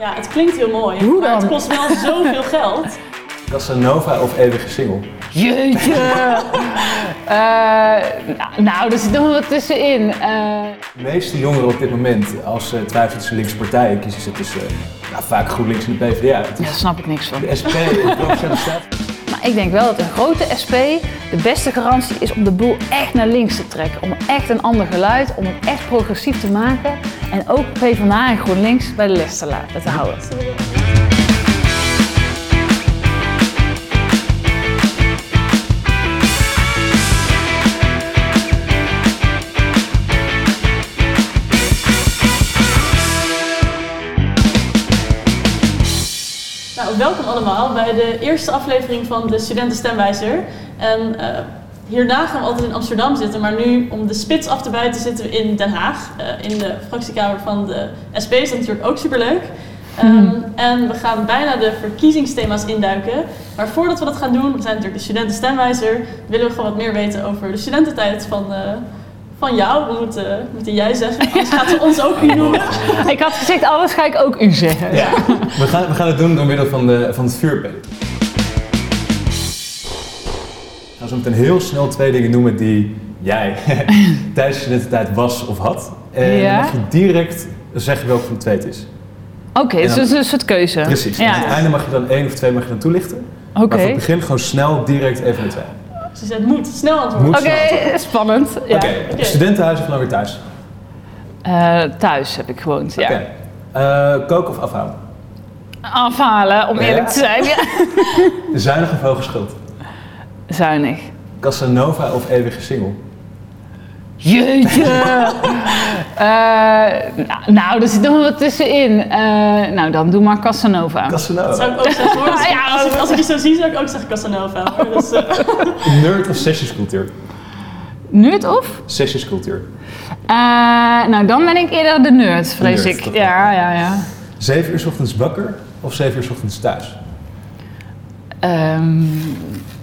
Ja, het klinkt heel mooi. Hoe Maar het dan? kost wel zoveel geld. Casanova of eeuwige single? Jeetje! Eh, nou, nou, er zit nog wel wat tussenin. Eh, De meeste jongeren op dit moment, als ze twijfelen tussen linkse partijen, kiezen ze tussen nou, vaak GroenLinks en de PvdA. Het daar snap ik niks van. de SP, de Staat. Maar ik denk wel dat een grote SP de beste garantie is om de boel echt naar links te trekken. Om echt een ander geluid, om het echt progressief te maken. En ook PvdA en GroenLinks bij de les te houden. Nou, welkom allemaal bij de eerste aflevering van de Studenten Stemwijzer. En eh, hierna gaan we altijd in Amsterdam zitten, maar nu om de spits af te bijten zitten we in Den Haag. eh, in de fractiekamer van de SP is dat natuurlijk ook superleuk. Ehm, En we gaan bijna de verkiezingsthema's induiken. Maar voordat we dat gaan doen, we zijn natuurlijk de Studenten Stemwijzer, willen we gewoon wat meer weten over de studententijd van, eh, van jou. We moeten, moeten jij zeggen, anders gaat ze ons ook niet noemen. Ik had gezegd, alles ga ik ook u zeggen. Ja. We, gaan, we gaan het doen door middel van, de, van het vuurpijl. Zo meteen heel snel twee dingen noemen die jij tijdens je studententijd was of had. En Ja. dan mag je direct zeggen welke van de twee het is. Oké, En dus het is een soort keuze. Precies. Ja. aan het einde mag je dan één of twee mag je dan toelichten. Oké. Maar voor het begin gewoon snel direct even de twee. Ze zegt moet, snel antwoorden. Moet Oké, spannend. Ja. Oké, studentenhuis of dan weer thuis? Eh, thuis heb ik gewoond, ja. Oké. Eh, koken of afhalen? Afhalen, om Ja. eerlijk te zijn. Ja. Zuinig of hoge schuld? Zuinig. Casanova of eeuwige single? Jeetje! Eh, nou, nou, er zit nog wel wat tussenin. Eh, nou, dan doe maar Casanova. Dat zou Casanova. ik ook zeggen hoor. Dus Ja, als, ik, als ik je zo zie, zou ik ook zeggen Casanova. hoor. Dus, eh, Nerd of sessiescultuur? Nerd of? Sessiescultuur. Eh, nou, dan ben ik eerder de nerd, vrees nerd, ik. Ja, ja, ja. Zeven uur 's ochtends wakker of zeven uur 's ochtends thuis? Ehm,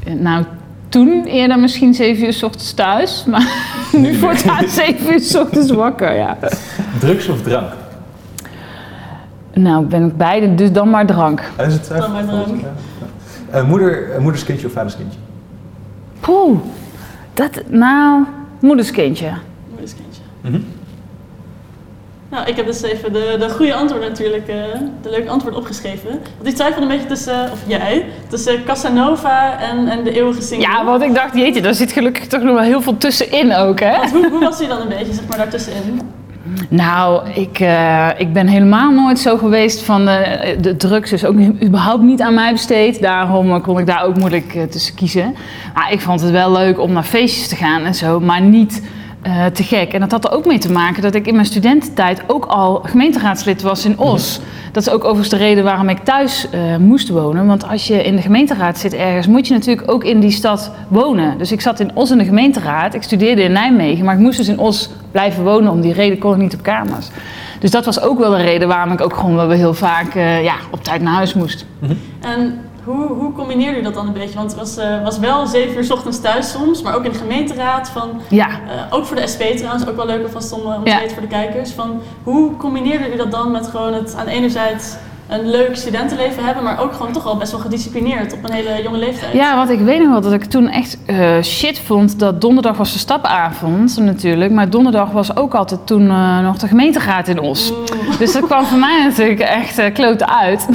nou, toen eerder misschien 7 uur s ochtends thuis, maar nu voortaan 7 uur s ochtends wakker, ja. Drugs of drank? Nou, ben ik beide, dus dan maar drank. Is het Dan maar drank. Eh, moeder, eh, moederskindje of vaderskindje? Poeh, dat, nou, moederskindje. moederskindje. Mhm. Nou, ik heb dus even de, de goede antwoord natuurlijk, eh, de leuke antwoord opgeschreven. Want ik twijfelde een beetje tussen, of jij, tussen Casanova en, en de eeuwige single. Ja, want ik dacht, jeetje, daar zit gelukkig toch nog wel heel veel tussenin ook, hè? Want hoe, hoe was hij dan een beetje, zeg maar, daartussenin? Nou, ik, eh, ik ben helemaal nooit zo geweest van eh, de drugs is ook niet- überhaupt niet aan mij besteed. Daarom kon ik daar ook moeilijk tussen kiezen. Maar ik vond het wel leuk om naar feestjes te gaan en zo, maar niet eh, te gek. En dat had er ook mee te maken dat ik in mijn studententijd ook al gemeenteraadslid was in Os. Dat is ook overigens de reden waarom ik thuis eh, moest wonen. Want als je in de gemeenteraad zit ergens, moet je natuurlijk ook in die stad wonen. Dus ik zat in Os in de gemeenteraad. Ik studeerde in Nijmegen, maar ik moest dus in Os blijven wonen. Om die reden kon ik niet op kamers. Dus dat was ook wel de reden waarom ik ook gewoon wel weer heel vaak eh, ja, op tijd naar huis moest. En hoe, hoe combineerde je dat dan een beetje? Want het was, eh, was wel zeven uur 's ochtends thuis soms, maar ook in de gemeenteraad. Van, Ja, eh, ook voor de SP trouwens, ook wel leuk alvast om, eh, om te Ja. weten voor de kijkers. Van, hoe combineerde je dat dan met gewoon het aan enerzijds een leuk studentenleven hebben, maar ook gewoon toch al best wel gedisciplineerd op een hele jonge leeftijd? Ja, want ik weet nog wel dat ik toen echt eh, shit vond dat donderdag was de stapavond natuurlijk. Maar donderdag was ook altijd toen eh, nog de gemeenteraad in Os. Dus dat kwam voor mij natuurlijk echt uh, uit.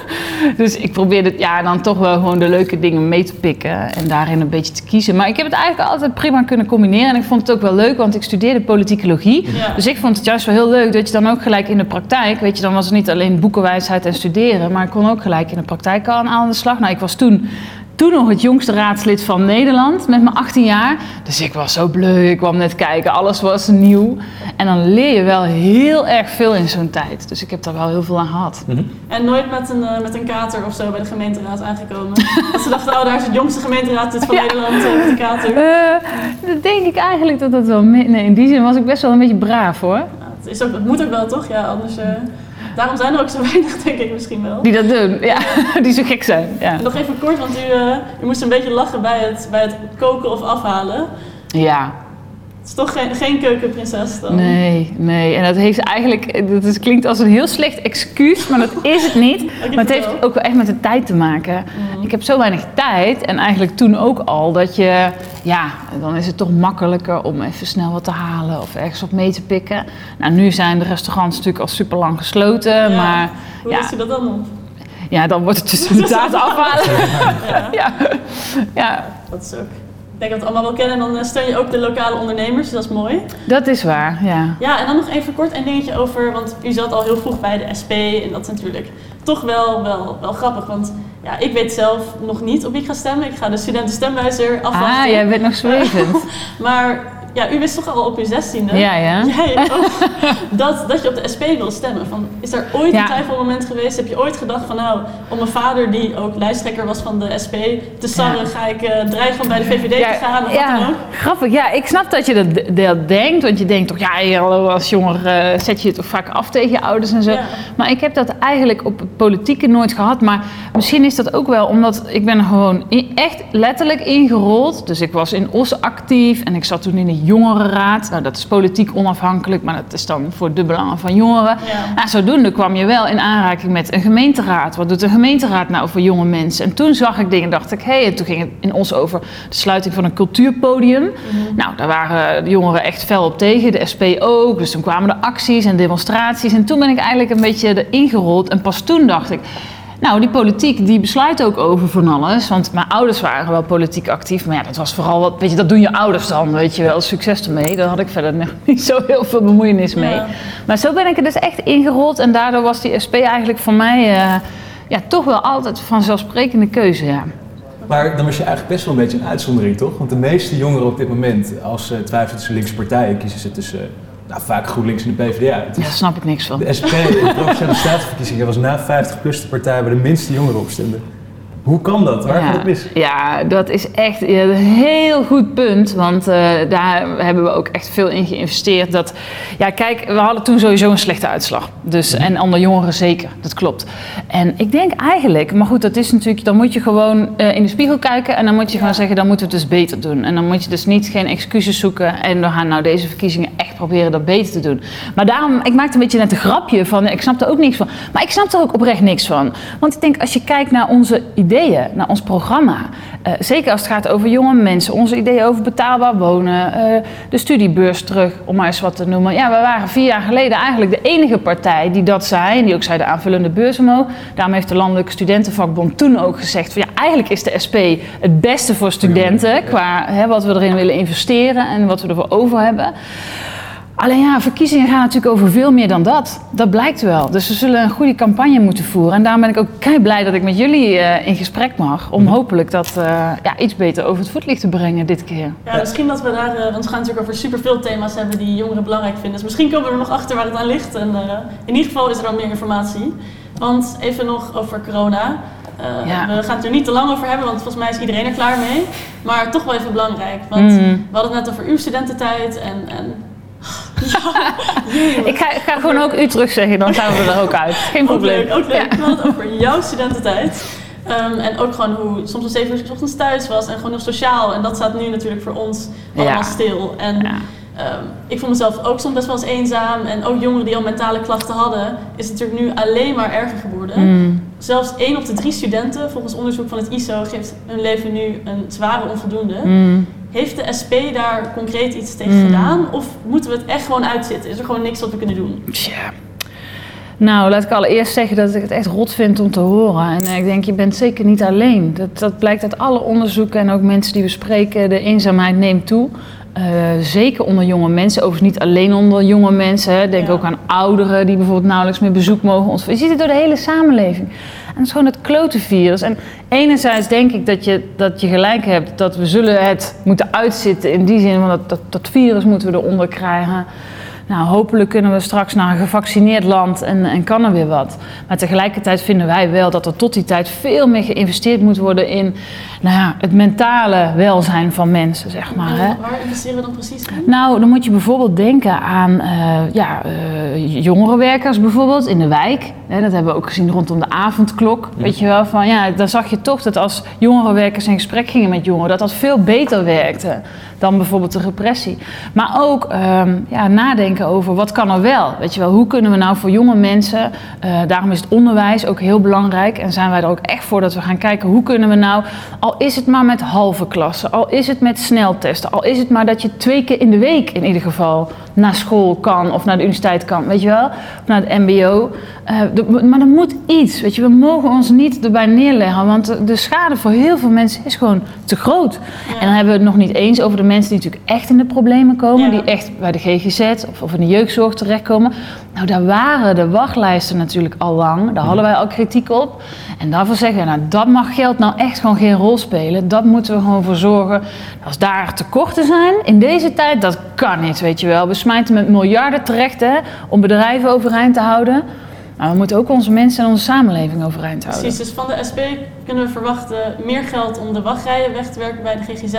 dus ik probeerde ja, dan toch wel gewoon de leuke dingen mee te pikken en daarin een beetje te kiezen. Maar ik heb het eigenlijk altijd prima kunnen combineren. En ik vond het ook wel leuk, want ik studeerde politicologie. Ja. Dus ik vond het juist wel heel leuk dat je dan ook gelijk in de praktijk, weet je, dan was het niet alleen boekenwijsheid en studeren, maar ik kon ook gelijk in de praktijk al aan de slag. Nou, ik was toen, toen nog het jongste raadslid van Nederland met mijn 18 jaar. Dus ik was zo bleu, ik kwam net kijken, alles was nieuw. En dan leer je wel heel erg veel in zo'n tijd. Dus ik heb daar wel heel veel aan gehad. En nooit met een, eh, met een kater of zo bij de gemeenteraad aangekomen. Dat ze dachten, oh daar is het jongste gemeenteraadlid van Ja. Nederland met een kater. Eh, dat denk ik eigenlijk dat dat wel... Nee, in die zin was ik best wel een beetje braaf hoor. Nou, het, is ook, het moet ook wel toch? Ja, anders... daarom zijn er ook zo weinig, denk ik misschien wel. Die dat doen, ja. Die zo gek zijn, ja. Nog even kort, want u, eh, u moest een beetje lachen bij het, bij het koken of afhalen. Ja, is toch geen, geen keukenprinses dan? Nee, nee. En dat heeft eigenlijk, dat is, klinkt als een heel slecht excuus, maar dat is het niet. Maar het heeft ook wel echt met de tijd te maken. Mm. Ik heb zo weinig tijd en eigenlijk toen ook al dat je, ja, dan is het toch makkelijker om even snel wat te halen of ergens op mee te pikken. Nou, nu zijn de restaurants natuurlijk al super lang gesloten, Ja. maar Hoe ja. u dat dan op? ja, dan wordt het dus inderdaad afhalen. Ja, Ja, ja, dat is ook. Ik denk dat we het allemaal wel kennen. En dan eh, steun je ook de lokale ondernemers, dus dat is mooi. dat is waar, ja. Ja, en dan nog even kort een dingetje over, want u zat al heel vroeg bij de SP en dat is natuurlijk toch wel, wel, wel grappig. Want ja, ik weet zelf nog niet op wie ik ga stemmen. Ik ga de studentenstemwijzer afwachten. Ah, jij bent nog zwevend. Maar ja, u wist toch al op uw zestiende? Ja, ja. Jij ook, dat, dat je op de SP wil stemmen. Van, is er ooit Ja. een twijfelmoment geweest? Heb je ooit gedacht van nou, om mijn vader die ook lijsttrekker was van de SP te sarren, Ja. ga ik eh, dreigen om bij de VVD te gaan of wat ja, dan ook? grappig. Ja, ik snap dat je dat, dat denkt. Want je denkt toch, ja, als jonger eh, zet je het toch vaak af tegen je ouders en zo. Maar ik heb dat eigenlijk op het politieke nooit gehad. Maar misschien is dat ook wel omdat ik ben gewoon echt letterlijk ingerold. Dus ik was in OS actief en ik zat toen in de jongerenraad. Nou, dat is politiek onafhankelijk, maar dat is dan voor de belangen van jongeren. Ja. Nou, zodoende kwam je wel in aanraking met een gemeenteraad. Wat doet een gemeenteraad nou voor jonge mensen? En toen zag ik dingen, dacht ik, hé, hey, en toen ging het in ons over de sluiting van een cultuurpodium. Nou, daar waren de jongeren echt fel op tegen, de SP ook. Dus toen kwamen er acties en demonstraties. En toen ben ik eigenlijk een beetje erin gerold. En pas toen dacht ik, nou, die politiek die besluit ook over van alles. Want mijn ouders waren wel politiek actief. Maar ja, dat was vooral wat, weet je, dat doen je ouders dan, weet je wel. Succes ermee. Daar had ik verder nog niet zo heel veel bemoeienis mee. Ja. Maar zo ben ik er dus echt ingerold. En daardoor was die SP eigenlijk voor mij eh, ja, toch wel altijd vanzelfsprekende keuze, ja. Maar dan was je eigenlijk best wel een beetje een uitzondering, toch? Want de meeste jongeren op dit moment, als ze twijfelen tussen linkse partijen, kiezen ze tussen eh, nou, vaak GroenLinks en de PvdA. Is- Daar snap ik niks van. De SP in de Provinciale Statenverkiezingen was na 50 plus de partij waar de minste jongeren op stemden. Hoe kan dat? Waar gaat ja, het mis? ja, dat is echt een heel goed punt. Want eh, daar hebben we ook echt veel in geïnvesteerd. Dat, ja, kijk, we hadden toen sowieso een slechte uitslag. Dus, En onder jongeren zeker, dat klopt. En ik denk eigenlijk, maar goed, dat is natuurlijk, dan moet je gewoon eh, in de spiegel kijken. En dan moet je gewoon zeggen, dan moeten we het dus beter doen. En dan moet je dus niet geen excuses zoeken. En we gaan nou deze verkiezingen echt proberen dat beter te doen. Maar daarom, ik maakte een beetje net een grapje van, ik snap er ook niks van. Maar ik snap er ook oprecht niks van. Want ik denk, als je kijkt naar onze ideeën, naar ons programma. eh, zeker als het gaat over jonge mensen, onze ideeën over betaalbaar wonen, eh, de studiebeurs terug, om maar eens wat te noemen. Ja, we waren vier jaar geleden eigenlijk de enige partij die dat zei. En die ook zei de aanvullende beurs omhoog. Daarom heeft de Landelijke Studentenvakbond toen ook gezegd van ja, eigenlijk is de SP het beste voor studenten qua hè, wat we erin willen investeren en wat we ervoor over hebben. Alleen ja, verkiezingen gaan natuurlijk over veel meer dan dat. Dat blijkt wel. Dus we zullen een goede campagne moeten voeren. En daarom ben ik ook kei blij dat ik met jullie eh, in gesprek mag. Om hopelijk dat eh, ja, iets beter over het voetlicht te brengen dit keer. Ja, misschien dat we daar, eh, want we gaan natuurlijk over superveel thema's hebben die jongeren belangrijk vinden. Dus misschien komen we er nog achter waar het aan ligt. En eh, in ieder geval is er dan meer informatie. Want even nog over corona. Eh, Ja. We gaan het er niet te lang over hebben, want volgens mij is iedereen er klaar mee. Maar toch wel even belangrijk. Want Mhm. we hadden het net over uw studententijd en... en ja, Ik ga, ik ga gewoon ook u terug zeggen, dan zijn we er ook uit. Geen ook probleem. leuk, ook leuk. Het over jouw studententijd. Ehm, en ook gewoon hoe soms om zeven uur 's ochtends thuis was en gewoon heel sociaal. En dat staat nu natuurlijk voor ons allemaal Ja. stil. En Ja. ehm, ik vond mezelf ook soms best wel eens eenzaam. En ook jongeren die al mentale klachten hadden, is het natuurlijk nu alleen maar erger geworden. Mm. Zelfs één op de drie studenten, volgens onderzoek van het ISO, geeft hun leven nu een zware onvoldoende. Mm. Heeft de SP daar concreet iets tegen Mm. gedaan? Of moeten we het echt gewoon uitzitten? Is er gewoon niks wat we kunnen doen? Tja. Nou, laat ik allereerst zeggen dat ik het echt rot vind om te horen. En eh, ik denk, je bent zeker niet alleen. Dat, dat blijkt uit alle onderzoeken en ook mensen die we spreken. De eenzaamheid neemt toe. Eh, zeker onder jonge mensen, overigens niet alleen onder jonge mensen. Hè. Denk Ja. ook aan ouderen die bijvoorbeeld nauwelijks meer bezoek mogen ontvangen. Je ziet het door de hele samenleving. En het is gewoon het klote virus. En enerzijds denk ik dat je, dat je gelijk hebt dat we zullen het moeten uitzitten. In die zin van dat, dat, dat virus moeten we eronder krijgen. Nou, hopelijk kunnen we straks naar een gevaccineerd land en, en kan er weer wat. Maar tegelijkertijd vinden wij wel dat er tot die tijd veel meer geïnvesteerd moet worden in nou ja, het mentale welzijn van mensen, zeg maar. En Hè. waar investeren we dan precies in? Nou, dan moet je bijvoorbeeld denken aan eh, ja, eh, jongerenwerkers bijvoorbeeld in de wijk. Hè, dat hebben we ook gezien rondom de avondklok. Weet je wel, van ja, dan zag je toch dat als jongerenwerkers in gesprek gingen met jongeren, dat dat veel beter werkte dan bijvoorbeeld de repressie. Maar ook ehm, ja, nadenken over wat kan er wel. Weet je wel, hoe kunnen we nou voor jonge mensen, eh, daarom is het onderwijs ook heel belangrijk en zijn wij er ook echt voor dat we gaan kijken hoe kunnen we nou, al is het maar met halve klassen, al is het met sneltesten, al is het maar dat je twee keer in de week in ieder geval naar school kan of naar de universiteit kan, weet je wel, of naar het MBO. Eh, de- maar er moet iets, weet je, we mogen ons niet erbij neerleggen, want de, de schade voor heel veel mensen is gewoon te groot. En dan hebben we het nog niet eens over de mensen die natuurlijk echt in de problemen komen, Ja. die echt bij de GGZ of, of in de jeugdzorg terechtkomen. Nou, daar waren de wachtlijsten natuurlijk al lang, daar hadden wij al kritiek op. En daarvoor zeggen we, nou, dat mag geld nou echt gewoon geen rol spelen. Dat moeten we gewoon voor zorgen. Als daar tekorten zijn in deze tijd, dat kan niet, weet je wel. We smijten met miljarden terecht hè, om bedrijven overeind te houden. Maar we moeten ook onze mensen en onze samenleving overeind houden. Precies, dus van de SP kunnen we verwachten meer geld om de wachtrijen weg te werken bij de GGZ.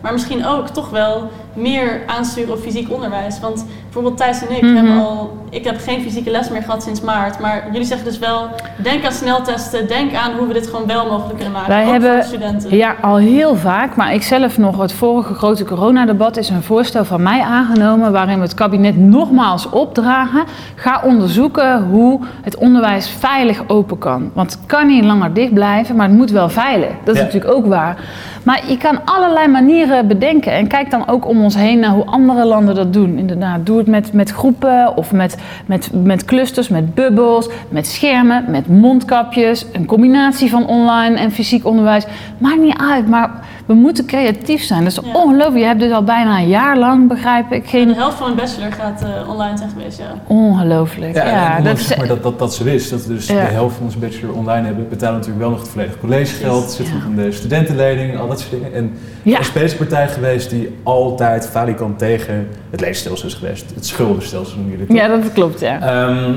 Maar misschien ook toch wel meer aansturen op fysiek onderwijs. Want bijvoorbeeld Thijs en ik Mhm. hebben al... Ik heb geen fysieke les meer gehad sinds maart. Maar jullie zeggen dus wel, denk aan sneltesten. Denk aan hoe we dit gewoon wel mogelijk kunnen maken. Wij ook hebben- voor de studenten. Ja, al heel vaak. Maar ik zelf nog, het vorige grote coronadebat is een voorstel van mij aangenomen. waarin we het kabinet nogmaals opdragen. Ga onderzoeken hoe het onderwijs veilig open kan. Want het kan niet langer dicht blijven, maar het moet wel veilig. Dat is Ja. natuurlijk ook waar. Maar je kan allerlei manieren bedenken. En kijk dan ook om ons heen naar hoe andere landen dat doen. Inderdaad, doe met, met groepen of met, met, met clusters, met bubbels, met schermen, met mondkapjes. Een combinatie van online en fysiek onderwijs. Maakt niet uit, maar we moeten creatief zijn. Dat is Ja. ongelooflijk. Je hebt dus al bijna een jaar lang, begrijp ik, De geen... helft van mijn bachelor gaat eh, online zijn geweest, ja. Ongelooflijk. Ja, dat is... zeg maar, dat, dat, dat ze wist dat we dus Ja. de helft van onze bachelor online hebben, betalen natuurlijk wel nog het volledige collegegeld, zit ja. nog in de studentenlening, al dat soort dingen. En Ja. de is een partij geweest die altijd falikant tegen het leenstelsel is geweest. Het schuldenstelsel noemen jullie het. Ja, dat klopt, ja. Ehm,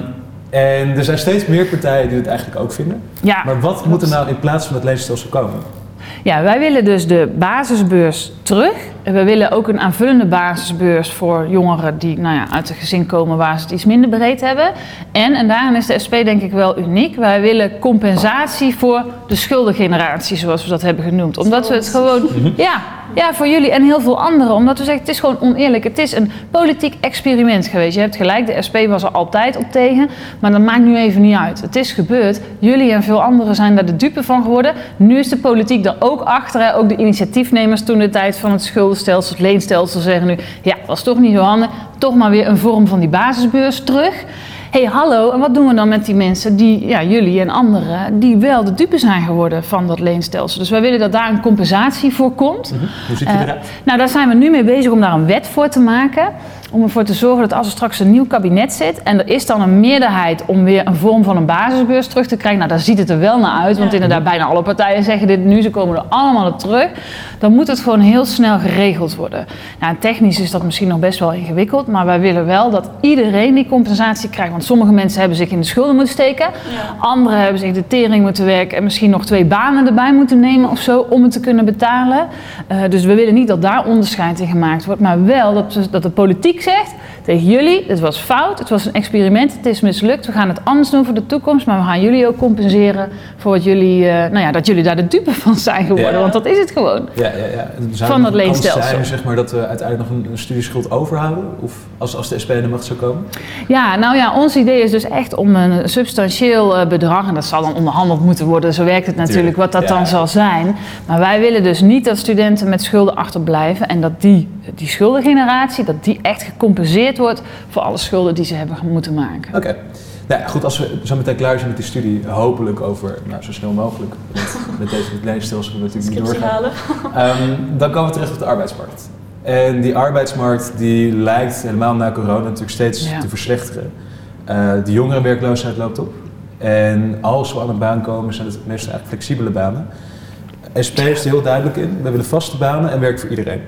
en er zijn steeds meer partijen die het eigenlijk ook vinden. ja. Maar wat moet er nou in plaats van het leenstelsel komen? Ja, wij willen dus de basisbeurs terug. We willen ook een aanvullende basisbeurs voor jongeren die nou ja, uit een gezin komen waar ze het iets minder breed hebben. En, en daarin is de SP denk ik wel uniek, wij willen compensatie voor de schuldengeneratie, zoals we dat hebben genoemd. Omdat we het gewoon, ja, ja, voor jullie en heel veel anderen. Omdat we zeggen, het is gewoon oneerlijk. Het is een politiek experiment geweest. Je hebt gelijk, de SP was er altijd op tegen. Maar dat maakt nu even niet uit. Het is gebeurd. Jullie en veel anderen zijn daar de dupe van geworden. Nu is de politiek er ook achter. Hè. Ook de initiatiefnemers toen de tijd van het schuldenstelsel, het leenstelsel zeggen nu... Ja, is toch niet zo handig. Toch maar weer een vorm van die basisbeurs terug. Hé, hey, hallo, en wat doen we dan met die mensen die, ja, jullie en anderen, die wel de dupe zijn geworden van dat leenstelsel? Dus wij willen dat daar een compensatie voor komt. Hoe ziet die Eh, eruit? nou, daar zijn we nu mee bezig om daar een wet voor te maken. Om ervoor te zorgen dat als er straks een nieuw kabinet zit en er is dan een meerderheid om weer een vorm van een basisbeurs terug te krijgen. Nou, daar ziet het er wel naar uit, want Ja. inderdaad bijna alle partijen zeggen dit nu, ze komen er allemaal op terug. Dan moet het gewoon heel snel geregeld worden. Nou, technisch is dat misschien nog best wel ingewikkeld, maar wij willen wel dat iedereen die compensatie krijgt. Want sommige mensen hebben zich in de schulden moeten steken. Ja. Anderen hebben zich de tering moeten werken en misschien nog twee banen erbij moeten nemen of zo om het te kunnen betalen. Eh, dus we willen niet dat daar onderscheid in gemaakt wordt, maar wel dat, dat de politiek zegt tegen jullie: het was fout, het was een experiment, het is mislukt, we gaan het anders doen voor de toekomst, maar we gaan jullie ook compenseren voor wat jullie, eh, nou ja, dat jullie daar de dupe van zijn geworden, Ja. want dat is het gewoon. Ja, ja, ja. Zou van dat leenstelsel. Zijn, zeg maar, dat we uiteindelijk nog een, een studieschuld overhouden? Of als, als de SP aan de macht zou komen? Ja, nou ja, ons idee is dus echt om een substantieel eh, bedrag, en dat zal dan onderhandeld moeten worden, zo werkt het natuurlijk, Tuurlijk, wat dat ja. dan zal zijn. Maar wij willen dus niet dat studenten met schulden achterblijven en dat die, die schuldengeneratie, dat die echt gecompenseerd wordt voor alle schulden die ze hebben moeten maken. Oké. Nou ja, goed, als we zo meteen klaar zijn met die studie, hopelijk over, nou, zo snel mogelijk, met deze leenstelsel natuurlijk niet doorgaan. Ehm, dan komen we terecht op de arbeidsmarkt. En die arbeidsmarkt die lijkt helemaal na corona natuurlijk steeds Ja. te verslechteren. Eh, de jongerenwerkloosheid loopt op. En als we aan een baan komen, zijn het meestal eigenlijk flexibele banen. SP is er heel duidelijk in. We willen vaste banen en werk voor iedereen.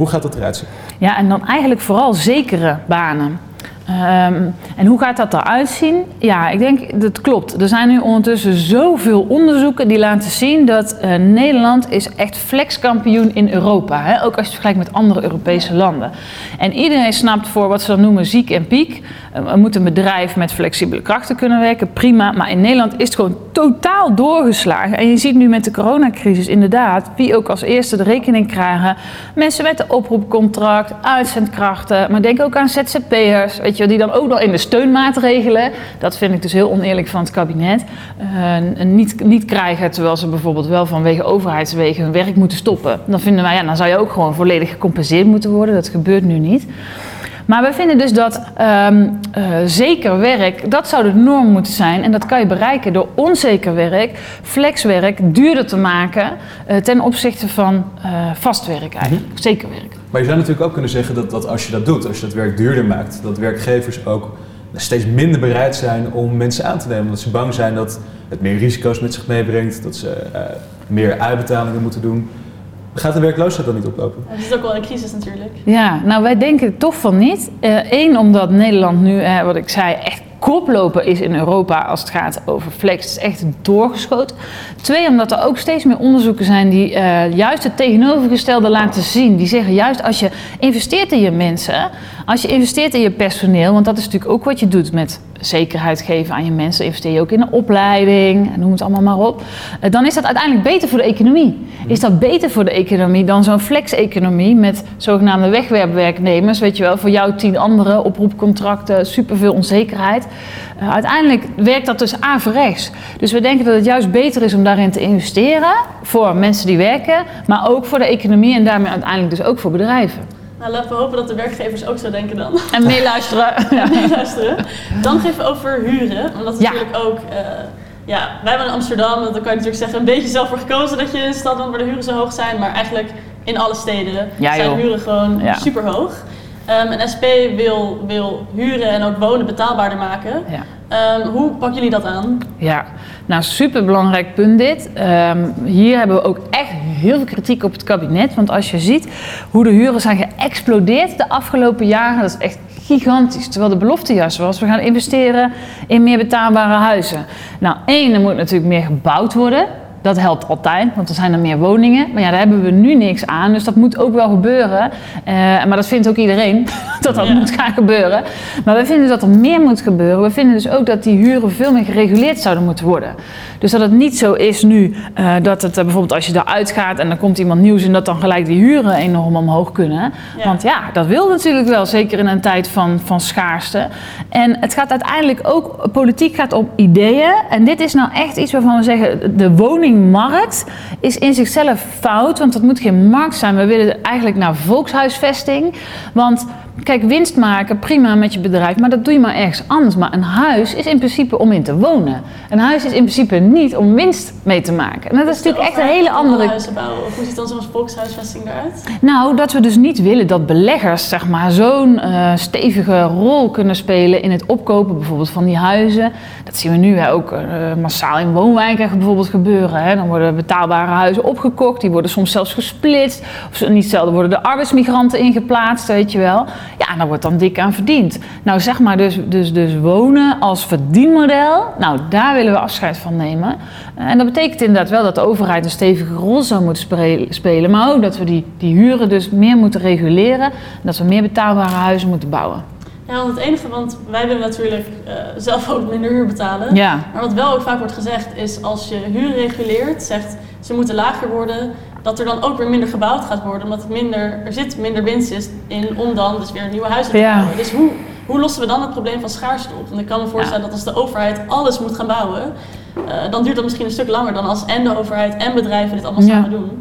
Hoe gaat dat eruit zien? Ja, en dan eigenlijk vooral zekere banen. Ehm, en hoe gaat dat eruit zien? Ja, ik denk dat klopt. Er zijn nu ondertussen zoveel onderzoeken die laten zien dat uh, Nederland is echt flexkampioen in Europa. Hè? Ook als je het vergelijkt met andere Europese landen. En iedereen snapt voor wat ze dan noemen ziek en piek. Uh, moet een bedrijf met flexibele krachten kunnen werken, prima. Maar in Nederland is het gewoon totaal doorgeslagen. En je ziet nu met de coronacrisis inderdaad wie ook als eerste de rekening krijgen. Mensen met een oproepcontract, uitzendkrachten. Maar denk ook aan ZZP'ers, weet je, die dan ook nog in de steunmaatregelen. Dat vind ik dus heel oneerlijk van het kabinet. Uh, niet, niet krijgen terwijl ze bijvoorbeeld wel vanwege overheidswegen hun werk moeten stoppen. Dan vinden wij, ja, dan zou je ook gewoon volledig gecompenseerd moeten worden. Dat gebeurt nu niet. Maar we vinden dus dat um, uh, zeker werk, dat zou de norm moeten zijn. En dat kan je bereiken door onzeker werk, flexwerk, duurder te maken uh, ten opzichte van uh, vast werk eigenlijk, mm -hmm. zeker werk. Maar je zou natuurlijk ook kunnen zeggen dat, dat als je dat doet, als je dat werk duurder maakt, dat werkgevers ook steeds minder bereid zijn om mensen aan te nemen. Omdat ze bang zijn dat het meer risico's met zich meebrengt, dat ze meer uitbetalingen moeten doen. Gaat de werkloosheid dan niet oplopen? Het is ook wel een crisis natuurlijk. Ja, nou wij denken toch van niet. Eén, uh, omdat Nederland nu, uh, wat ik zei, echt koploper is in Europa als het gaat over flex. Het is echt doorgeschoten. Twee, omdat er ook steeds meer onderzoeken zijn die uh, juist het tegenovergestelde laten zien. Die zeggen juist als je investeert in je mensen, als je investeert in je personeel, want dat is natuurlijk ook wat je doet met zekerheid geven aan je mensen, investeer je ook in een opleiding, noem het allemaal maar op. Uh, dan is dat uiteindelijk beter voor de economie. Is dat beter voor de economie dan zo'n flex-economie met zogenaamde wegwerpwerknemers, weet je wel, voor jou tien anderen, oproepcontracten, superveel onzekerheid. Uh, uiteindelijk werkt dat dus averechts. Dus we denken dat het juist beter is om daarin te investeren voor mensen die werken, maar ook voor de economie en daarmee uiteindelijk dus ook voor bedrijven. Nou, laten we hopen dat de werkgevers ook zo denken dan. En meeluisteren. ja, meeluisteren. Dan even over huren. Omdat ja. natuurlijk ook... Uh, ja, wij wonen in Amsterdam. Dan kan je natuurlijk zeggen, een beetje zelf voor gekozen dat je in een stad woont waar de huren zo hoog zijn. Maar eigenlijk in alle steden ja, zijn huren gewoon Ja. super hoog. Um, en SP wil, wil huren en ook wonen betaalbaarder maken. Ja. Um, hoe pakken jullie dat aan? Ja, nou super belangrijk punt dit. Um, hier hebben we ook echt heel veel kritiek op het kabinet. Want als je ziet hoe de huren zijn geëxplodeerd de afgelopen jaren, dat is echt gigantisch. Terwijl de belofte juist was, we gaan investeren in meer betaalbare huizen. Nou, één, er moet natuurlijk meer gebouwd worden. Dat helpt altijd, want er zijn er meer woningen. Maar ja, daar hebben we nu niks aan, dus dat moet ook wel gebeuren. Uh, maar dat vindt ook iedereen, dat dat Ja. moet gaan gebeuren. Maar we vinden dat er meer moet gebeuren. We vinden dus ook dat die huren veel meer gereguleerd zouden moeten worden. Dus dat het niet zo is nu uh, dat het uh, bijvoorbeeld als je eruit gaat en dan komt iemand nieuws en dat dan gelijk die huren enorm omhoog kunnen. Ja. Want ja, dat wil natuurlijk wel, zeker in een tijd van, van schaarste. En het gaat uiteindelijk ook, politiek gaat om ideeën. En dit is nou echt iets waarvan we zeggen, de woningmarkt is in zichzelf fout. Want dat moet geen markt zijn. We willen eigenlijk naar volkshuisvesting. Want kijk, winst maken, prima met je bedrijf, maar dat doe je maar ergens anders. Maar een huis is in principe om in te wonen. Een huis is in principe niet om winst mee te maken. En dat is natuurlijk echt een hele andere huizen bouwen. Of hoe ziet dan zo'n volkshuisvesting eruit? nou, dat we dus niet willen dat beleggers zeg maar, zo'n uh, stevige rol kunnen spelen in het opkopen bijvoorbeeld van die huizen. Dat zien we nu hè, ook uh, massaal in woonwijken bijvoorbeeld gebeuren. Hè. Dan worden betaalbare huizen opgekocht, die worden soms zelfs gesplitst. Of niet zelden worden de arbeidsmigranten ingeplaatst, weet je wel. Ja, en daar wordt dan dik aan verdiend. Nou, zeg maar dus, dus, dus wonen als verdienmodel, nou, daar willen we afscheid van nemen. En dat betekent inderdaad wel dat de overheid een stevige rol zou moeten spelen, maar ook dat we die, die huren dus meer moeten reguleren en dat we meer betaalbare huizen moeten bouwen. Ja, want het enige, want wij willen natuurlijk uh, zelf ook minder huur betalen. Ja, Maar wat wel ook vaak wordt gezegd is als je huur reguleert, zegt ze moeten lager worden, dat er dan ook weer minder gebouwd gaat worden, omdat het minder, er zit minder winst is in om dan dus weer nieuwe huizen te Ja. bouwen. Dus hoe, hoe lossen we dan het probleem van schaarste op? Want ik kan me voorstellen dat als de overheid alles moet gaan bouwen, uh, dan duurt dat misschien een stuk langer dan als en de overheid en bedrijven dit allemaal samen doen.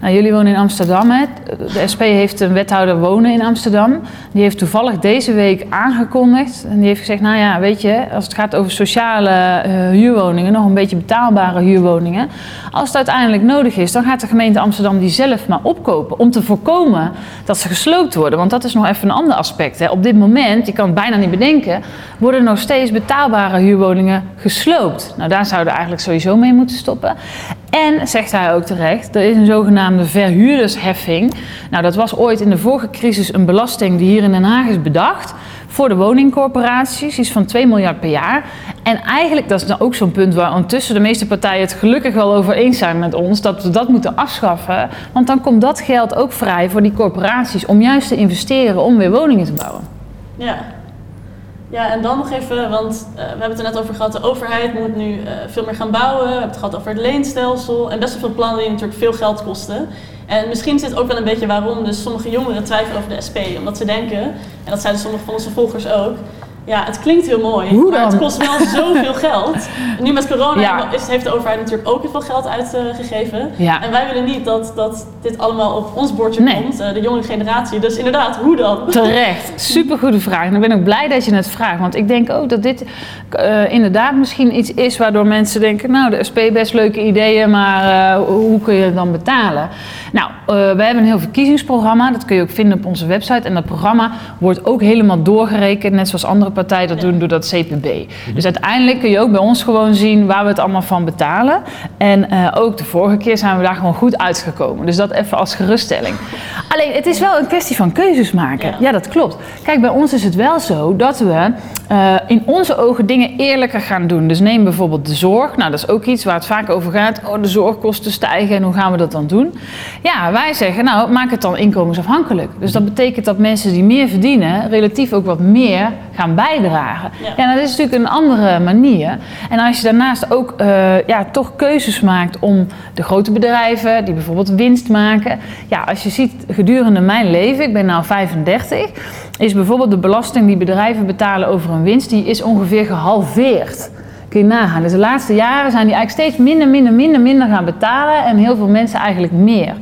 Nou, jullie wonen in Amsterdam. Hè? De SP heeft een wethouder wonen in Amsterdam. Die heeft toevallig deze week aangekondigd. En die heeft gezegd, nou ja, weet je, als het gaat over sociale uh, huurwoningen, nog een beetje betaalbare huurwoningen. Als het uiteindelijk nodig is, dan gaat de gemeente Amsterdam die zelf maar opkopen. Om te voorkomen dat ze gesloopt worden. Want dat is nog even een ander aspect. Hè. Op dit moment, je kan het bijna niet bedenken, worden nog steeds betaalbare huurwoningen gesloopt. Nou, daar zouden we eigenlijk sowieso mee moeten stoppen. En, zegt hij ook terecht, er is een zogenaamde verhuurdersheffing. Nou, dat was ooit in de vorige crisis een belasting die hier in Den Haag is bedacht. voor de woningcorporaties, iets van 2 miljard per jaar. En eigenlijk, dat is dan ook zo'n punt waar ondertussen de meeste partijen het gelukkig wel over eens zijn met ons, dat we dat moeten afschaffen. Want dan komt dat geld ook vrij voor die corporaties om juist te investeren om weer woningen te bouwen. Ja. Ja, en dan nog even, want uh, we hebben het er net over gehad, de overheid moet nu uh, veel meer gaan bouwen. We hebben het gehad over het leenstelsel en best wel veel plannen die natuurlijk veel geld kosten. En misschien zit ook wel een beetje waarom dus sommige jongeren twijfelen over de SP. Omdat ze denken, en dat zeiden sommige van onze volgers ook, ja, het klinkt heel mooi, Hoe maar dan? het kost wel zoveel geld. Nu met corona Ja. is, heeft de overheid natuurlijk ook heel veel geld uitgegeven. Ja. En wij willen niet dat, dat dit allemaal op ons bordje Nee. komt, eh, de jonge generatie. Dus inderdaad, hoe dan? Terecht, supergoede vraag. En ik ben ook blij dat je het vraagt. Want ik denk ook dat dit eh, inderdaad misschien iets is waardoor mensen denken... nou, de SP best leuke ideeën, maar eh, hoe kun je het dan betalen? Nou, eh, we hebben een heel verkiezingsprogramma. Dat kun je ook vinden op onze website. En dat programma wordt ook helemaal doorgerekend... net zoals andere partijen dat doen door dat CPB. Dus uiteindelijk kun je ook bij ons gewoon zien... waar we het allemaal van betalen. En eh, ook de vorige keer zijn we daar gewoon goed uitgekomen. Dus dat even als geruststelling. Alleen, het is wel een kwestie van keuzes maken. Ja, dat klopt. Kijk, bij ons is het wel zo dat we eh, in onze ogen dingen eerlijker gaan doen. Dus neem bijvoorbeeld de zorg. Nou, dat is ook iets waar het vaak over gaat. Oh, de zorgkosten stijgen en hoe gaan we dat dan doen? Ja, wij zeggen, nou, maak het dan inkomensafhankelijk. Dus dat betekent dat mensen die meer verdienen, relatief ook wat meer gaan bijdragen. Ja. Ja, dat is natuurlijk een andere manier. En als je daarnaast ook eh, ja, toch keuzes maakt om de grote bedrijven, die bijvoorbeeld winst maken. Ja, als je ziet gedurende mijn leven, ik ben nu 35, is bijvoorbeeld de belasting die bedrijven betalen over een winst, die is ongeveer gehalveerd. Kun je nagaan. Dus de laatste jaren zijn die eigenlijk steeds minder, minder, minder, minder gaan betalen. En heel veel mensen eigenlijk meer.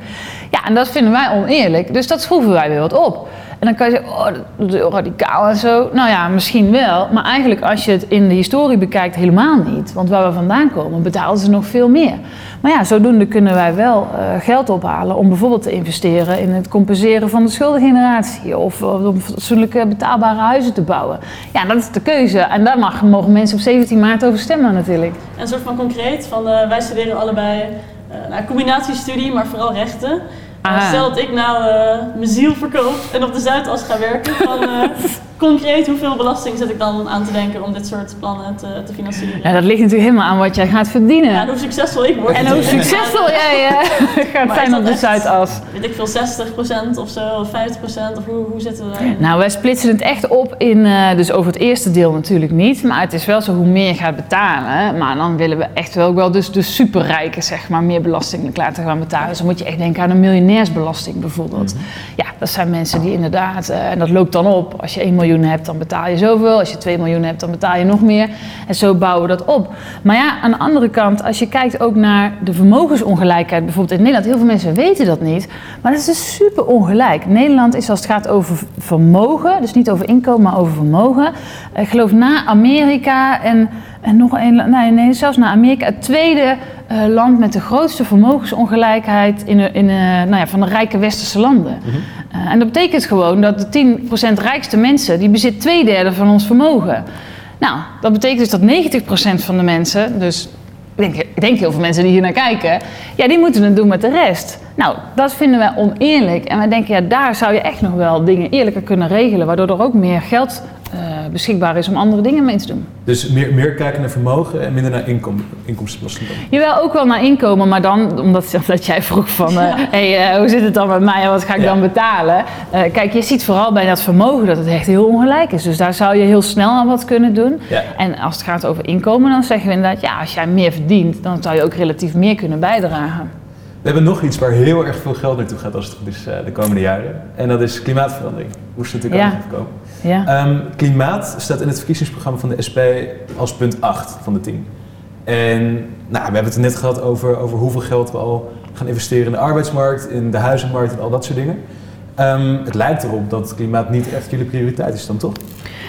Ja, en dat vinden wij oneerlijk. Dus dat schroeven wij weer wat op. En dan kan je zeggen, oh, dat is radicaal en zo. Nou ja, misschien wel. Maar eigenlijk als je het in de historie bekijkt, helemaal niet. Want waar we vandaan komen, betalen ze nog veel meer. Maar ja, zodoende kunnen wij wel eh, geld ophalen om bijvoorbeeld te investeren in het compenseren van de schuldengeneratie. Of om fatsoenlijke betaalbare huizen te bouwen. Ja, dat is de keuze. En daar mag, mogen mensen op 17 maart over stemmen natuurlijk. En een soort van concreet, van, eh, wij studeren allebei eh nou, combinatiestudie, maar vooral rechten. Ah. stel dat ik nou eh, mijn ziel verkoop en op de Zuidas ga werken, eh, concreet hoeveel belasting zet ik dan aan te denken om dit soort plannen te, te financieren? Ja, dat ligt natuurlijk helemaal aan wat jij gaat verdienen. Ja, en hoe succesvol ik word. en hoe succesvol jij eh, gaat zijn op de echt- Zuidas. Weet ik veel, 60% of zo, of 50% of hoe, hoe zitten we daarin? Nou, wij splitsen het echt op in, dus over het eerste deel natuurlijk niet. Maar het is wel zo hoe meer je gaat betalen. Maar dan willen we echt wel, ook wel dus de superrijken, zeg maar, meer belasting laten gaan betalen. Dus dan moet je echt denken aan een miljonairsbelasting bijvoorbeeld. Ja, dat zijn mensen die inderdaad, eh, en dat loopt dan op. Als je 1 miljoen hebt, dan betaal je zoveel. Als je 2 miljoen hebt, dan betaal je nog meer. En zo bouwen we dat op. Maar ja, aan de andere kant, als je kijkt ook naar de vermogensongelijkheid, bijvoorbeeld in Nederland. Heel veel mensen weten dat niet. Maar dat is dus super ongelijk. Nederland is als het gaat over vermogen, dus niet over inkomen, maar over vermogen. eh, Ik geloof na Amerika en, en nog een, nee, nee, zelfs na Amerika, het tweede eh, land met de grootste vermogensongelijkheid in, in, nou ja, van de rijke westerse landen. Eh, en dat betekent gewoon dat de 10% rijkste mensen, die bezit twee derde van ons vermogen. Nou, dat betekent dus dat 90% van de mensen, dus ik denk, ik denk heel veel mensen die hier naar kijken, ja, die moeten het doen met de rest. Nou, dat vinden wij oneerlijk. En wij denken, ja, daar zou je echt nog wel dingen eerlijker kunnen regelen, waardoor er ook meer geld beschikbaar is om andere dingen mee te doen. Dus meer, meer kijken naar vermogen en minder naar inkom, inkomstenbelasting. Jawel, ook wel naar inkomen, maar dan, omdat, omdat jij vroeg van, eh, hey, eh, hoe zit het dan met mij en wat ga ik Ja. dan betalen? Eh, kijk, je ziet vooral bij dat vermogen dat het echt heel ongelijk is. Dus daar zou je heel snel aan wat kunnen doen. Ja. En als het gaat over inkomen, dan zeggen we inderdaad, ja, als jij meer verdient, dan zou je ook relatief meer kunnen bijdragen. We hebben nog iets waar heel erg veel geld naartoe gaat als het goed is eh, de komende jaren. En dat is klimaatverandering. Hoe is het natuurlijk Ja. ook voorkomen? Ja. Ehm, klimaat staat in het verkiezingsprogramma van de SP als punt 8 van de 10. En nou, we hebben het net gehad over, over hoeveel geld we al gaan investeren in de arbeidsmarkt, in de huizenmarkt en al dat soort dingen. Ehm, het lijkt erop dat klimaat niet echt jullie prioriteit is dan toch?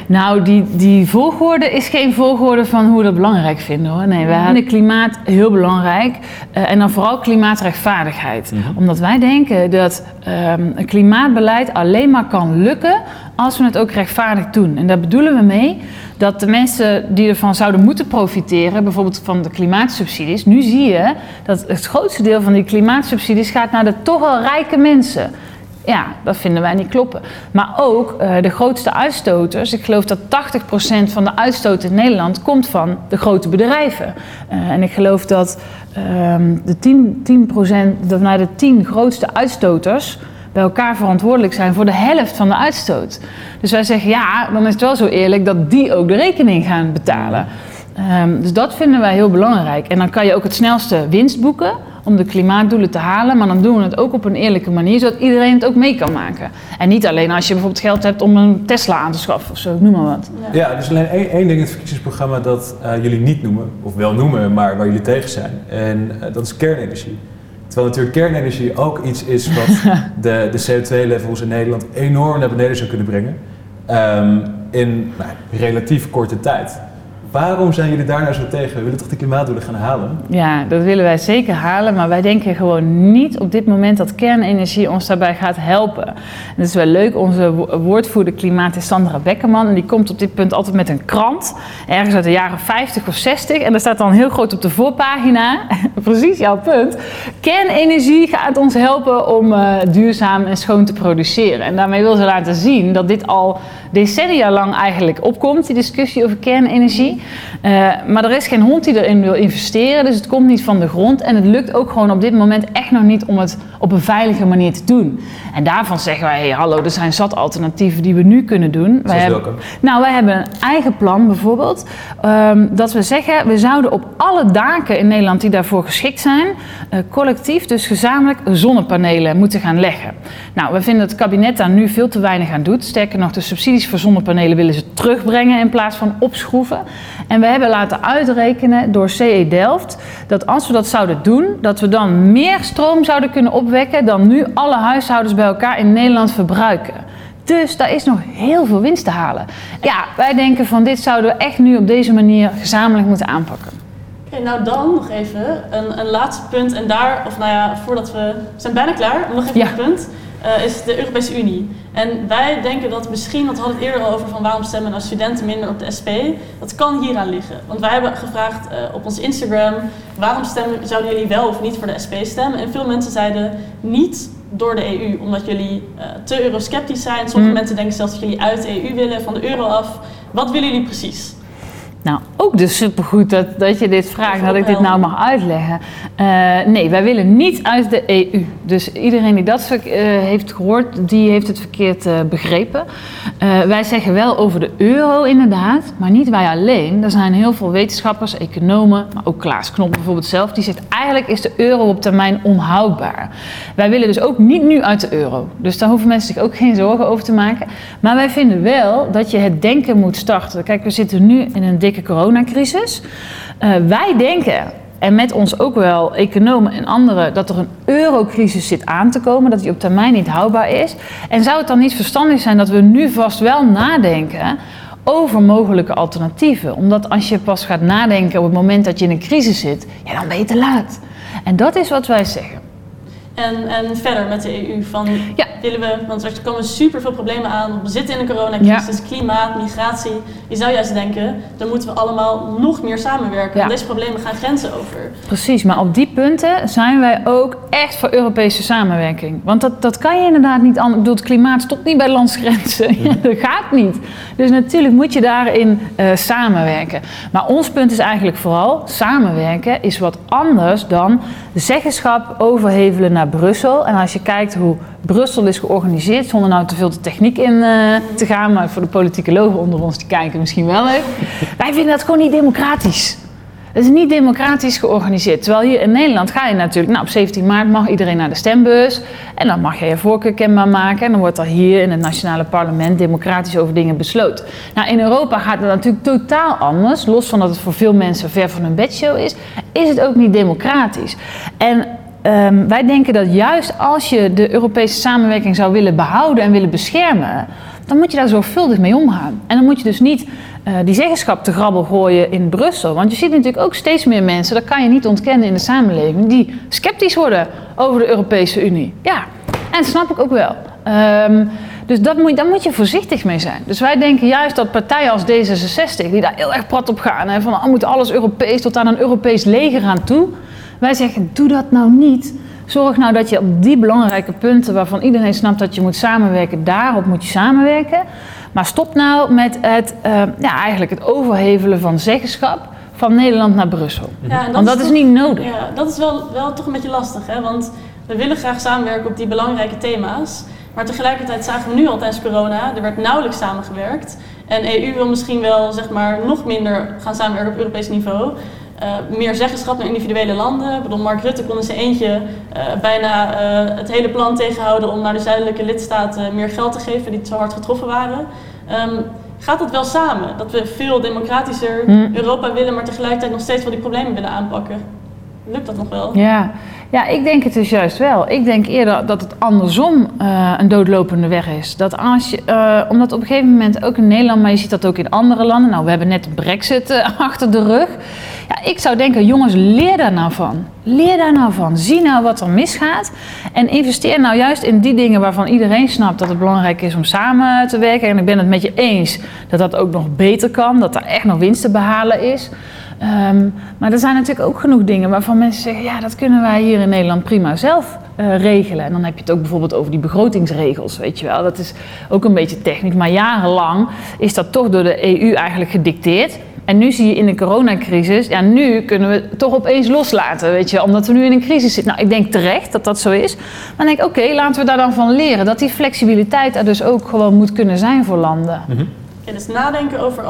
Nou, die, die volgorde is geen volgorde van hoe we dat belangrijk vinden hoor. Nee, wij vinden klimaat heel belangrijk. eh, en dan vooral klimaatrechtvaardigheid. Omdat wij denken dat ehm, een klimaatbeleid alleen maar kan lukken als we het ook rechtvaardig doen. En daar bedoelen we mee dat de mensen die ervan zouden moeten profiteren, bijvoorbeeld van de klimaatsubsidies, nu zie je dat het grootste deel van die klimaatsubsidies gaat naar de toch al rijke mensen. Ja, dat vinden wij niet kloppen. Maar ook uh, de grootste uitstoters. Ik geloof dat 80% van de uitstoot in Nederland komt van de grote bedrijven. Uh, en ik geloof dat um, de 10, 10%, de, nou, de 10 grootste uitstoters bij elkaar verantwoordelijk zijn voor de helft van de uitstoot. Dus wij zeggen ja, dan is het wel zo eerlijk dat die ook de rekening gaan betalen. Um, dus dat vinden wij heel belangrijk. En dan kan je ook het snelste winst boeken om de klimaatdoelen te halen. Maar dan doen we het ook op een eerlijke manier, zodat iedereen het ook mee kan maken. En niet alleen als je bijvoorbeeld geld hebt om een Tesla aan te schaffen of zo, noem maar wat. Ja, dus alleen één, één ding in het verkiezingsprogramma dat uh, jullie niet noemen, of wel noemen, maar waar jullie tegen zijn. En uh, dat is kernenergie. Terwijl natuurlijk kernenergie ook iets is wat de, de CO2-levels in Nederland enorm naar beneden zou kunnen brengen. Um, in nou, relatief korte tijd. Waarom zijn jullie daar nou zo tegen? We willen toch de klimaatdoelen gaan halen? Ja, dat willen wij zeker halen. Maar wij denken gewoon niet op dit moment dat kernenergie ons daarbij gaat helpen. En dat is wel leuk. Onze woordvoerder klimaat is Sandra Bekkerman. En die komt op dit punt altijd met een krant. Ergens uit de jaren 50 of 60. En daar staat dan heel groot op de voorpagina. precies jouw punt. Kernenergie gaat ons helpen om uh, duurzaam en schoon te produceren. En daarmee wil ze laten zien dat dit al decennia lang eigenlijk opkomt. Die discussie over kernenergie. Uh, maar er is geen hond die erin wil investeren, dus het komt niet van de grond. En het lukt ook gewoon op dit moment echt nog niet om het op een veilige manier te doen. En daarvan zeggen wij, hey, hallo, er zijn zat alternatieven die we nu kunnen doen. Wij hebben, nou, wij hebben een eigen plan bijvoorbeeld. Um, dat we zeggen, we zouden op alle daken in Nederland die daarvoor geschikt zijn, uh, collectief, dus gezamenlijk, zonnepanelen moeten gaan leggen. Nou, we vinden dat het kabinet daar nu veel te weinig aan doet. Sterker nog, de subsidies voor zonnepanelen willen ze terugbrengen in plaats van opschroeven. En we hebben laten uitrekenen door CE Delft dat als we dat zouden doen, dat we dan meer stroom zouden kunnen opwekken dan nu alle huishoudens bij elkaar in Nederland verbruiken. Dus daar is nog heel veel winst te halen. Ja, wij denken van dit zouden we echt nu op deze manier gezamenlijk moeten aanpakken. Oké, okay, nou dan nog even een, een, laatste punt. En daar, of nou ja, voordat we, we zijn bijna klaar, nog even ja. een punt. Uh, is de Europese Unie. En wij denken dat misschien, want we hadden het eerder al over van waarom stemmen nou studenten minder op de SP, dat kan hieraan liggen. Want wij hebben gevraagd uh, op ons Instagram, waarom stemmen, zouden jullie wel of niet voor de SP stemmen? En veel mensen zeiden niet door de EU, omdat jullie uh, te eurosceptisch zijn. Sommige mm. mensen denken zelfs dat jullie uit de EU willen, van de euro af. Wat willen jullie precies? Nou, ook dus supergoed dat, dat je dit vraagt, dat ik dit nou mag uitleggen. Uh, nee, wij willen niet uit de EU. Dus iedereen die dat uh, heeft gehoord, die heeft het verkeerd uh, begrepen. wij zeggen wel over de euro inderdaad, maar niet wij alleen. Er zijn heel veel wetenschappers, economen, maar ook Klaas Knop bijvoorbeeld zelf, die zegt eigenlijk is de euro op termijn onhoudbaar. Wij willen dus ook niet nu uit de euro. Dus daar hoeven mensen zich ook geen zorgen over te maken. Maar wij vinden wel dat je het denken moet starten. Kijk, we zitten nu in een dikke coronacrisis. Uh, wij denken, en met ons ook wel economen en anderen, dat er een eurocrisis zit aan te komen, dat die op termijn niet houdbaar is. En zou het dan niet verstandig zijn dat we nu vast wel nadenken over mogelijke alternatieven? Omdat als je pas gaat nadenken op het moment dat je in een crisis zit, ja, dan ben je te laat. En dat is wat wij zeggen. En, en verder met de EU van ja. willen we, want er komen super veel problemen aan. We zitten in een coronacrisis, ja. klimaat, migratie. Je zou juist denken, dan moeten we allemaal nog meer samenwerken. Ja. deze problemen gaan grenzen over. Precies, maar op die punten zijn wij ook echt voor Europese samenwerking. Want dat, dat kan je inderdaad niet anders. Ik bedoel, het klimaat stopt niet bij landsgrenzen. dat gaat niet. Dus natuurlijk moet je daarin uh, samenwerken. Maar ons punt is eigenlijk vooral, samenwerken is wat anders dan zeggenschap overhevelen naar Brussel. En als je kijkt hoe Brussel is georganiseerd, zonder nou te veel de techniek in uh, te gaan, maar voor de politicologen onder ons die kijken misschien wel leuk. Wij vinden dat gewoon niet democratisch. Het is niet democratisch georganiseerd. Terwijl hier in Nederland ga je natuurlijk, nou op 17 maart mag iedereen naar de stembus. En dan mag je je voorkeur kenbaar maken. En dan wordt er hier in het nationale parlement democratisch over dingen besloten. Nou, in Europa gaat het natuurlijk totaal anders. Los van dat het voor veel mensen ver van hun bedshow is, is het ook niet democratisch. En Um, wij denken dat juist als je de Europese samenwerking zou willen behouden en willen beschermen, dan moet je daar zorgvuldig mee omgaan. En dan moet je dus niet uh, die zeggenschap te grabbel gooien in Brussel. Want je ziet natuurlijk ook steeds meer mensen, dat kan je niet ontkennen in de samenleving, die sceptisch worden over de Europese Unie. Ja, en dat snap ik ook wel. Um, dus dat moet, daar moet je voorzichtig mee zijn. Dus wij denken juist dat partijen als D66, die daar heel erg prat op gaan, hè, van oh, moet alles Europees tot aan een Europees leger aan toe wij zeggen, doe dat nou niet. Zorg nou dat je op die belangrijke punten waarvan iedereen snapt dat je moet samenwerken, daarop moet je samenwerken. Maar stop nou met het, uh, ja, eigenlijk het overhevelen van zeggenschap van Nederland naar Brussel. Ja, Want dat is, toch, niet nodig. Ja, dat is wel, wel toch een beetje lastig, hè? Want we willen graag samenwerken op die belangrijke thema's. Maar tegelijkertijd zagen we nu al tijdens corona, er werd nauwelijks samengewerkt. En EU wil misschien wel zeg maar, nog minder gaan samenwerken op Europees niveau. Uh, meer zeggenschap naar individuele landen. Ik bedoel, Mark Rutte kon in zijn eentje uh, bijna uh, het hele plan tegenhouden om naar de zuidelijke lidstaten meer geld te geven die zo hard getroffen waren. Um, gaat dat wel samen? Dat we veel democratischer mm. Europa willen, maar tegelijkertijd nog steeds wel die problemen willen aanpakken. Lukt dat nog wel? Ja, ja ik denk het dus juist wel. Ik denk eerder dat het andersom uh, een doodlopende weg is. Dat als je, uh, omdat op een gegeven moment ook in Nederland, maar je ziet dat ook in andere landen. Nou, we hebben net brexit uh, achter de rug. Ja, ik zou denken, jongens, leer daar nou van. Leer daar nou van. Zie nou wat er misgaat. En investeer nou juist in die dingen waarvan iedereen snapt dat het belangrijk is om samen te werken. En ik ben het met je eens dat dat ook nog beter kan. Dat er echt nog winst te behalen is. Um, maar er zijn natuurlijk ook genoeg dingen waarvan mensen zeggen: ja, dat kunnen wij hier in Nederland prima zelf uh, regelen. En dan heb je het ook bijvoorbeeld over die begrotingsregels, weet je wel. Dat is ook een beetje technisch, maar jarenlang is dat toch door de EU eigenlijk gedicteerd. En nu zie je in de coronacrisis, ja, nu kunnen we het toch opeens loslaten, weet je, omdat we nu in een crisis zitten. Nou, ik denk terecht dat dat zo is. Maar denk ik, oké, laten we daar dan van leren. Dat die flexibiliteit er dus ook gewoon moet kunnen zijn voor landen. -hmm. Ja, dus nadenken over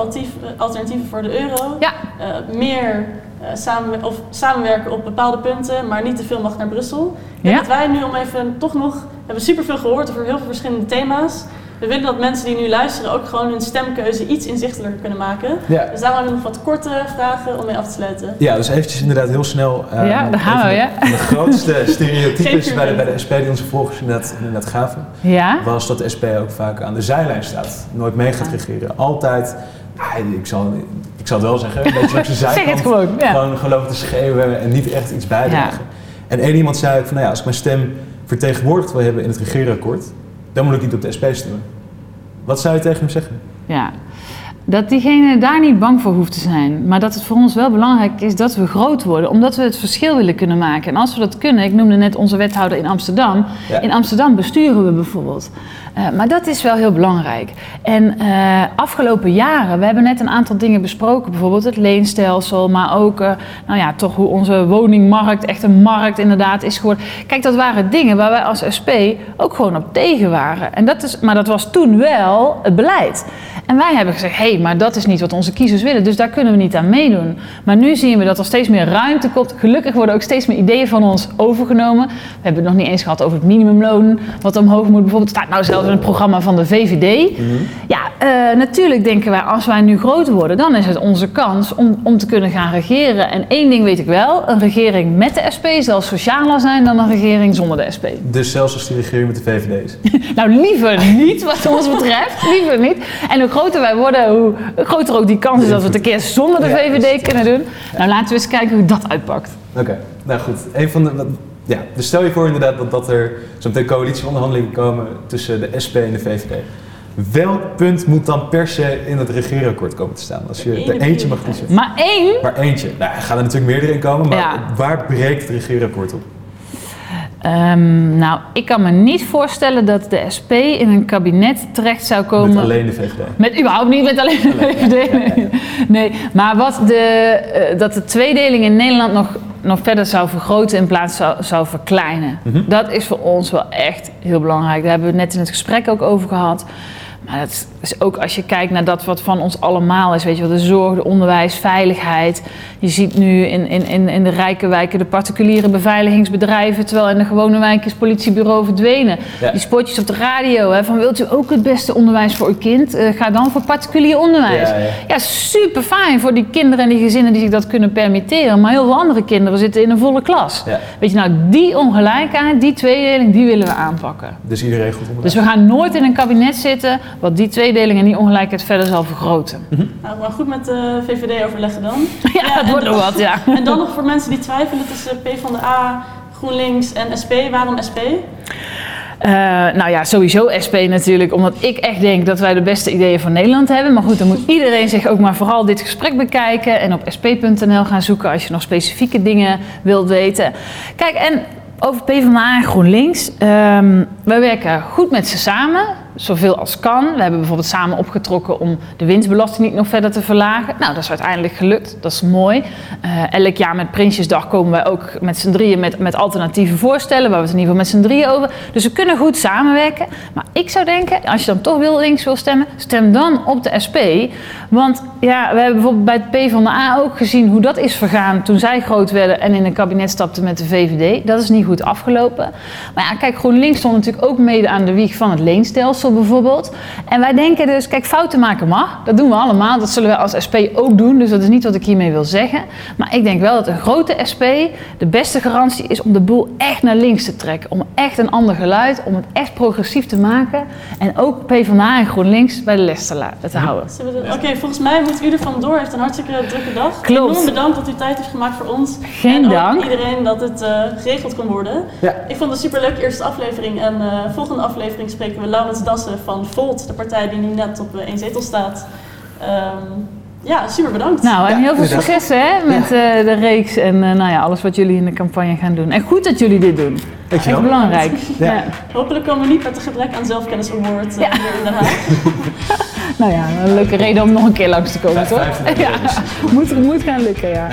alternatieven voor de euro. Ja. Uh, meer uh, samen, of samenwerken op bepaalde punten, maar niet te veel mag naar Brussel. Ja. dat wij nu om even toch nog, hebben superveel gehoord over heel veel verschillende thema's we willen dat mensen die nu luisteren ook gewoon hun stemkeuze iets inzichtelijker kunnen maken. Ja. Dus daarom hebben we nog wat korte vragen om mee af te sluiten. Ja, dus eventjes inderdaad heel snel. Uh, ja, daar gaan we, ja. De, de grootste stereotypes bij de, bij de SP die onze volgers inderdaad, inderdaad gaven, ja? was dat de SP ook vaak aan de zijlijn staat. Nooit mee gaat regeren. Altijd ik zal, ik zal het wel zeggen, een beetje op zijn zijkant. zeg het gewoon, ja. Gewoon geloven te schreeuwen en niet echt iets bijdragen. Ja. En één iemand zei ook van, nou ja, als ik mijn stem vertegenwoordigd wil hebben in het regeerakkoord, dan moet ik niet op de SP stemmen. Wat zou je tegen hem zeggen? Ja, dat diegene daar niet bang voor hoeft te zijn. Maar dat het voor ons wel belangrijk is dat we groot worden. Omdat we het verschil willen kunnen maken. En als we dat kunnen, ik noemde net onze wethouder in Amsterdam. In Amsterdam besturen we bijvoorbeeld. Uh, maar dat is wel heel belangrijk. En uh, afgelopen jaren, we hebben net een aantal dingen besproken. Bijvoorbeeld het leenstelsel, maar ook uh, nou ja, toch hoe onze woningmarkt echt een markt inderdaad is geworden. Kijk, dat waren dingen waar wij als SP ook gewoon op tegen waren. En dat is, maar dat was toen wel het beleid. En wij hebben gezegd, hé, hey, maar dat is niet wat onze kiezers willen, dus daar kunnen we niet aan meedoen. Maar nu zien we dat er steeds meer ruimte komt. Gelukkig worden ook steeds meer ideeën van ons overgenomen. We hebben het nog niet eens gehad over het minimumloon, wat omhoog moet. Bijvoorbeeld staat nou zelfs het programma van de VVD. Mhm. Ja, uh, natuurlijk denken wij, als wij nu groot worden, dan is het onze kans om, om te kunnen gaan regeren. En één ding weet ik wel, een regering met de SP zal socialer zijn dan een regering zonder de SP. Dus zelfs als die regering met de VVD is? nou, liever niet wat ons betreft, liever niet. En hoe groter wij worden, hoe groter ook die kans is dat we het een keer zonder de VVD kunnen doen. Nou, laten we eens kijken hoe dat uitpakt. Oké, nou goed. Een van de, ja, dus stel je voor inderdaad dat, dat er zo'n coalitieonderhandelingen komen tussen de SP en de VVD. Welk punt moet dan per se in het regeerakkoord komen te staan? Als je er eentje mag kiezen. Maar één? Maar eentje. Nou, er gaan er natuurlijk meerdere in komen, maar waar breekt het regeerakkoord op? Um, nou, ik kan me niet voorstellen dat de SP in een kabinet terecht zou komen. Met alleen de VVD? Met überhaupt niet met alleen de VVD. Nee, nee. maar wat de, uh, dat de tweedeling in Nederland nog, nog verder zou vergroten in plaats zou, zou verkleinen. Mm -hmm. Dat is voor ons wel echt heel belangrijk. Daar hebben we het net in het gesprek ook over gehad. Maar dat is ook als je kijkt naar dat wat van ons allemaal is. Weet je wel, de zorg, de onderwijs, veiligheid. Je ziet nu in, in, in de rijke wijken de particuliere beveiligingsbedrijven. Terwijl in de gewone wijk is politiebureau verdwenen. Ja. Die spotjes op de radio. Hè, van wilt u ook het beste onderwijs voor uw kind? Uh, ga dan voor particulier onderwijs. Ja, ja. ja, super fijn voor die kinderen en die gezinnen die zich dat kunnen permitteren. Maar heel veel andere kinderen zitten in een volle klas. Weet je nou, die ongelijkheid, die tweedeling, die willen we aanpakken. Dus iedereen goed onderwijs. Dus we gaan nooit in een kabinet zitten wat die tweedeling en die ongelijkheid verder zal vergroten. Mm -hmm. Nou, maar goed met de VVD overleggen dan. ja, ja dat wordt nog wat, ja. En dan nog voor mensen die twijfelen tussen PvdA, GroenLinks en SP. Waarom SP? Uh, nou ja, sowieso SP natuurlijk, omdat ik echt denk dat wij de beste ideeën van Nederland hebben. Maar goed, dan moet iedereen zich ook maar vooral dit gesprek bekijken en op sp.nl gaan zoeken als je nog specifieke dingen wilt weten. Kijk, en Over PvdA en GroenLinks. Ehm wij werken goed met ze samen, zoveel als kan. We hebben bijvoorbeeld samen opgetrokken om de winstbelasting niet nog verder te verlagen. Nou, dat is uiteindelijk gelukt. Dat is mooi. Eh, elk jaar met Prinsjesdag komen wij ook met z'n drieën met, met alternatieve voorstellen, waar we het in ieder geval met z'n drieën over. Dus we kunnen goed samenwerken. Maar ik zou denken, als je dan toch wil links wil stemmen, stem dan op de SP. Want ja, we hebben bijvoorbeeld bij het PvdA ook gezien hoe dat is vergaan toen zij groot werden en in een kabinet stapten met de VVD. Dat is niet goed afgelopen. Maar ja, kijk, GroenLinks stond natuurlijk ook mede aan de wieg van het leenstelsel bijvoorbeeld. En wij denken dus, kijk, fouten maken mag. Dat doen we allemaal. Dat zullen we als SP ook doen. Dus dat is niet wat ik hiermee wil zeggen. Maar ik denk wel dat een grote SP de beste garantie is om de boel echt naar links te trekken. Om echt een ander geluid, om het echt progressief te maken. En ook PvdA en GroenLinks bij de les te, houden. Oké, volgens mij moet u er vandoor. Heeft een hartstikke drukke dag. Klopt. Enorm bedankt dat u tijd heeft gemaakt voor ons. Geen en ook dank. iedereen dat het eh, geregeld kon worden. Ja. Ik vond het een superleuke eerste aflevering. En eh volgende aflevering spreken we Laurens Van Volt, de partij die nu net op eh, één zetel staat. Ehm, ja, super bedankt. Nou, en Ja, heel veel succes hè, met eh, de reeks en eh, nou ja, alles wat jullie in de campagne gaan doen. En goed dat jullie dit doen. Echt Dankjewel. belangrijk. Ja. Ja. Hopelijk komen we niet met de gebrek aan zelfkennis award eh, Ja. hier in Den Haag. Nou ja, een leuke reden om nog een keer langs te komen, toch? Ja, moet, moet gaan lukken, ja.